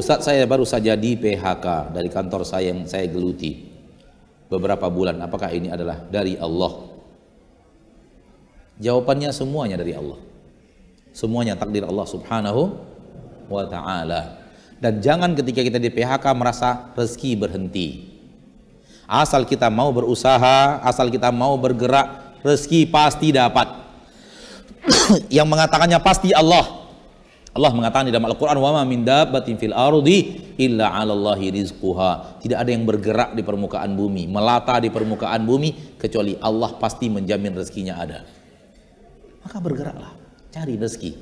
Ustadz saya baru saja di PHK dari kantor saya yang saya geluti beberapa bulan. Apakah ini adalah dari Allah? Jawabannya semuanya dari Allah. Semuanya takdir Allah Subhanahu wa taala. Dan jangan ketika kita di PHK merasa rezeki berhenti. Asal kita mau berusaha, asal kita mau bergerak, rezeki pasti dapat. Yang mengatakannya pasti Allah. Allah mengatakan di dalam Al-Quran wa ma min dabbatin fil ardi illa 'alallahi rizquha. Tidak ada yang bergerak di permukaan bumi, melata di permukaan bumi kecuali Allah pasti menjamin rezekinya ada. Maka bergeraklah, cari rezeki.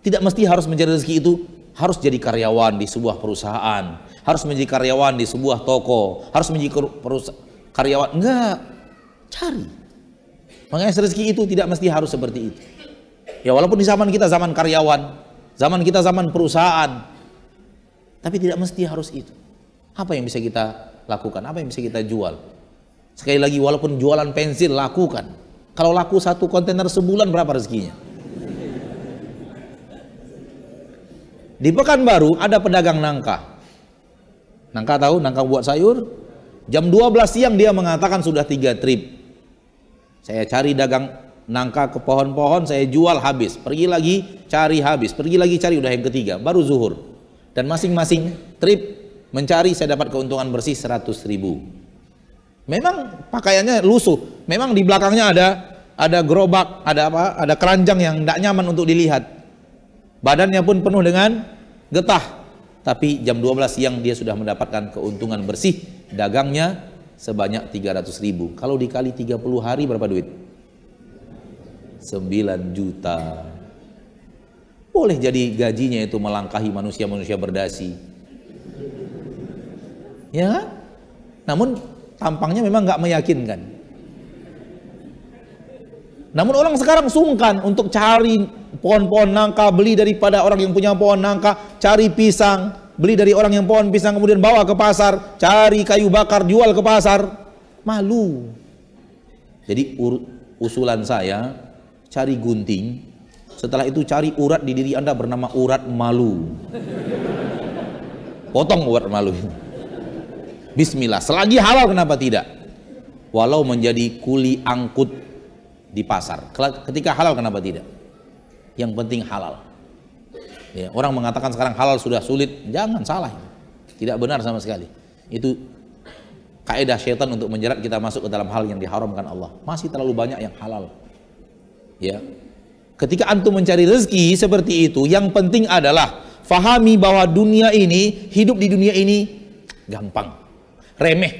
Tidak mesti harus mencari rezeki itu harus jadi karyawan di sebuah perusahaan, harus menjadi karyawan di sebuah toko, harus menjadi karyawan. Enggak, cari. Makanya rezeki itu tidak mesti harus seperti itu. Ya walaupun di zaman kita zaman karyawan, zaman kita zaman perusahaan, tapi tidak mesti harus itu. Apa yang bisa kita lakukan? Apa yang bisa kita jual? Sekali lagi walaupun jualan pensil lakukan. Kalau laku satu kontainer sebulan berapa rezekinya? Di Pekanbaru ada pedagang nangka. Nangka tahu? Nangka buat sayur. Jam 12 siang dia mengatakan sudah tiga trip. Saya cari dagang nangka ke pohon-pohon saya jual habis. Pergi lagi cari habis. Pergi lagi cari udah yang ketiga. Baru zuhur. Dan masing-masing trip mencari saya dapat keuntungan bersih 100 ribu. Memang pakaiannya lusuh. Memang di belakangnya ada ada gerobak ada apa ada keranjang yang tidak nyaman untuk dilihat. Badannya pun penuh dengan getah. Tapi jam 12 siang dia sudah mendapatkan keuntungan bersih. Dagangnya sebanyak 300 ribu. Kalau dikali 30 hari berapa duit 9 juta. Boleh jadi gajinya itu melangkahi manusia-manusia berdasi. Ya, namun tampangnya memang nggak meyakinkan. Namun orang sekarang sungkan untuk cari pohon-pohon nangka, beli daripada orang yang punya pohon nangka, cari pisang, beli dari orang yang pohon pisang kemudian bawa ke pasar, cari kayu bakar jual ke pasar, malu. Jadi usulan saya cari gunting, setelah itu cari urat di diri Anda bernama urat malu. Potong urat malu. Bismillah. Selagi halal kenapa tidak? Walau menjadi kuli angkut di pasar. Ketika halal kenapa tidak? Yang penting halal. Ya, orang mengatakan sekarang halal sudah sulit, jangan salah. Tidak benar sama sekali. Itu kaidah syaitan untuk menjerat kita masuk ke dalam hal yang diharamkan Allah. Masih terlalu banyak yang halal. Ya. Ketika antum mencari rezeki seperti itu, yang penting adalah fahami bahwa dunia ini, hidup di dunia ini gampang, remeh.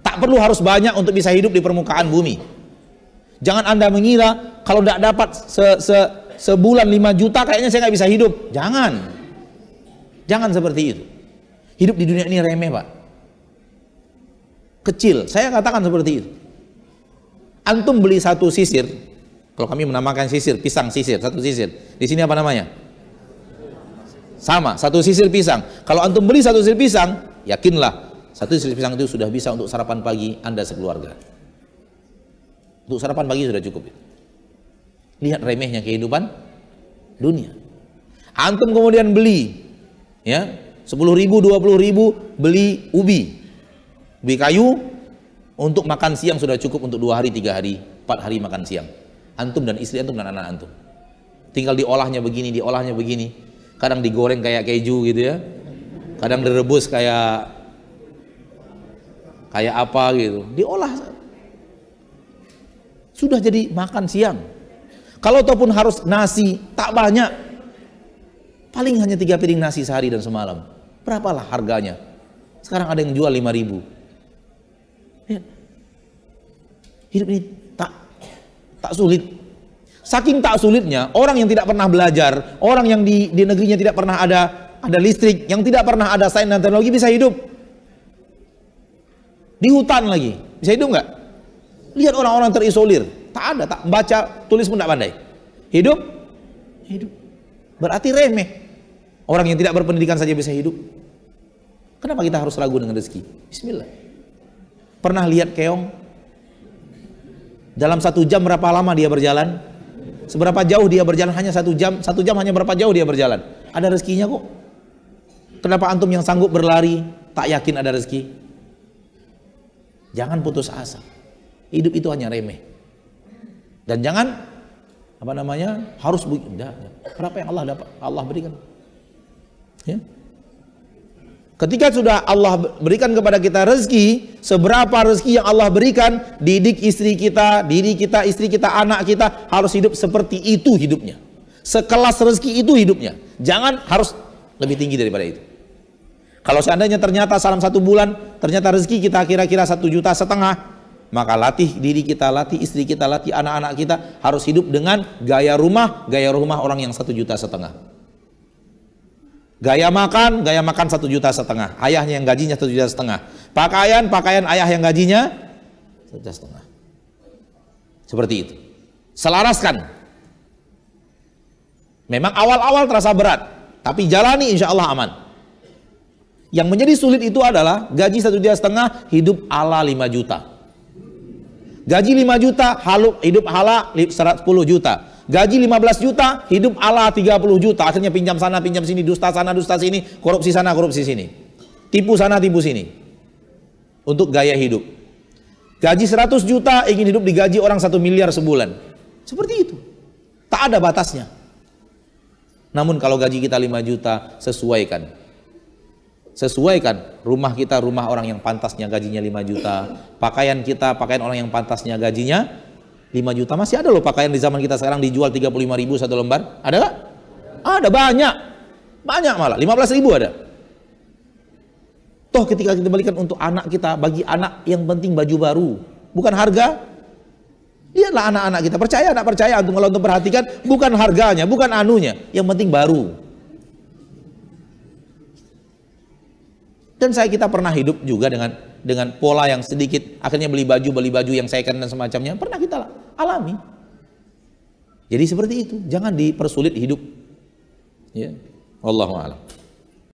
Tak perlu harus banyak untuk bisa hidup di permukaan bumi. Jangan anda mengira kalau tidak dapat se, se, sebulan 5 juta kayaknya saya nggak bisa hidup. Jangan. Jangan seperti itu. Hidup di dunia ini remeh pak. Kecil. Saya katakan seperti itu. Antum beli satu sisir, kalau kami menamakan sisir, pisang sisir, satu sisir. Di sini apa namanya? Sama, satu sisir pisang. Kalau antum beli satu sisir pisang, yakinlah satu sisir pisang itu sudah bisa untuk sarapan pagi Anda sekeluarga. Untuk sarapan pagi sudah cukup. Lihat remehnya kehidupan dunia. Antum kemudian beli ya 10 ribu, 20 ribu beli ubi. Ubi kayu untuk makan siang sudah cukup untuk dua hari, tiga hari, empat hari makan siang antum dan istri antum dan anak antum. Tinggal diolahnya begini diolahnya begini. Kadang digoreng kayak keju gitu ya. Kadang direbus kayak kayak apa gitu. Diolah. Sudah jadi makan siang. Kalau ataupun harus nasi tak banyak. Paling hanya tiga piring nasi sehari dan semalam. Berapalah harganya? Sekarang ada yang jual lima ribu. Hidup ini tak sulit. Saking tak sulitnya, orang yang tidak pernah belajar, orang yang di, di negerinya tidak pernah ada ada listrik, yang tidak pernah ada sains dan teknologi bisa hidup. Di hutan lagi, bisa hidup nggak? Lihat orang-orang terisolir, tak ada, tak baca, tulis pun tak pandai. Hidup? Hidup. Berarti remeh. Orang yang tidak berpendidikan saja bisa hidup. Kenapa kita harus ragu dengan rezeki? Bismillah. Pernah lihat keong? Dalam satu jam berapa lama dia berjalan? Seberapa jauh dia berjalan? Hanya satu jam. Satu jam hanya berapa jauh dia berjalan? Ada rezekinya kok. Kenapa antum yang sanggup berlari tak yakin ada rezeki? Jangan putus asa. Hidup itu hanya remeh. Dan jangan apa namanya? harus enggak, Berapa yang Allah dapat Allah berikan. Ya. Ketika sudah Allah berikan kepada kita rezeki, seberapa rezeki yang Allah berikan, didik istri kita, diri kita, istri kita, anak kita harus hidup seperti itu hidupnya. Sekelas rezeki itu hidupnya. Jangan harus lebih tinggi daripada itu. Kalau seandainya ternyata salam satu bulan, ternyata rezeki kita kira-kira satu juta setengah, maka latih diri kita, latih istri kita, latih anak-anak kita harus hidup dengan gaya rumah, gaya rumah orang yang satu juta setengah. Gaya makan, gaya makan satu juta setengah. Ayahnya yang gajinya satu juta setengah. Pakaian, pakaian ayah yang gajinya satu juta setengah. Seperti itu. Selaraskan. Memang awal-awal terasa berat, tapi jalani insya Allah aman. Yang menjadi sulit itu adalah gaji satu juta setengah hidup ala 5 juta. Gaji 5 juta hidup ala 10 juta. Gaji 15 juta hidup ala 30 juta. Akhirnya pinjam sana pinjam sini, dusta sana dusta sini, korupsi sana korupsi sini. Tipu sana tipu sini. Untuk gaya hidup. Gaji 100 juta ingin hidup digaji orang 1 miliar sebulan. Seperti itu. Tak ada batasnya. Namun kalau gaji kita 5 juta sesuaikan sesuaikan rumah kita rumah orang yang pantasnya gajinya 5 juta pakaian kita pakaian orang yang pantasnya gajinya 5 juta masih ada loh pakaian di zaman kita sekarang dijual 35 ribu satu lembar. Ada gak? ada banyak. Banyak malah. 15 ribu ada. Toh ketika kita balikan untuk anak kita bagi anak yang penting baju baru. Bukan harga. Lihatlah anak-anak kita. Percaya anak percaya. Untuk kalau untuk perhatikan bukan harganya bukan anunya. Yang penting baru. Dan saya kita pernah hidup juga dengan dengan pola yang sedikit akhirnya beli baju beli baju yang saya dan semacamnya pernah kita alami. Jadi seperti itu, jangan dipersulit hidup. Ya. Allahu a'lam.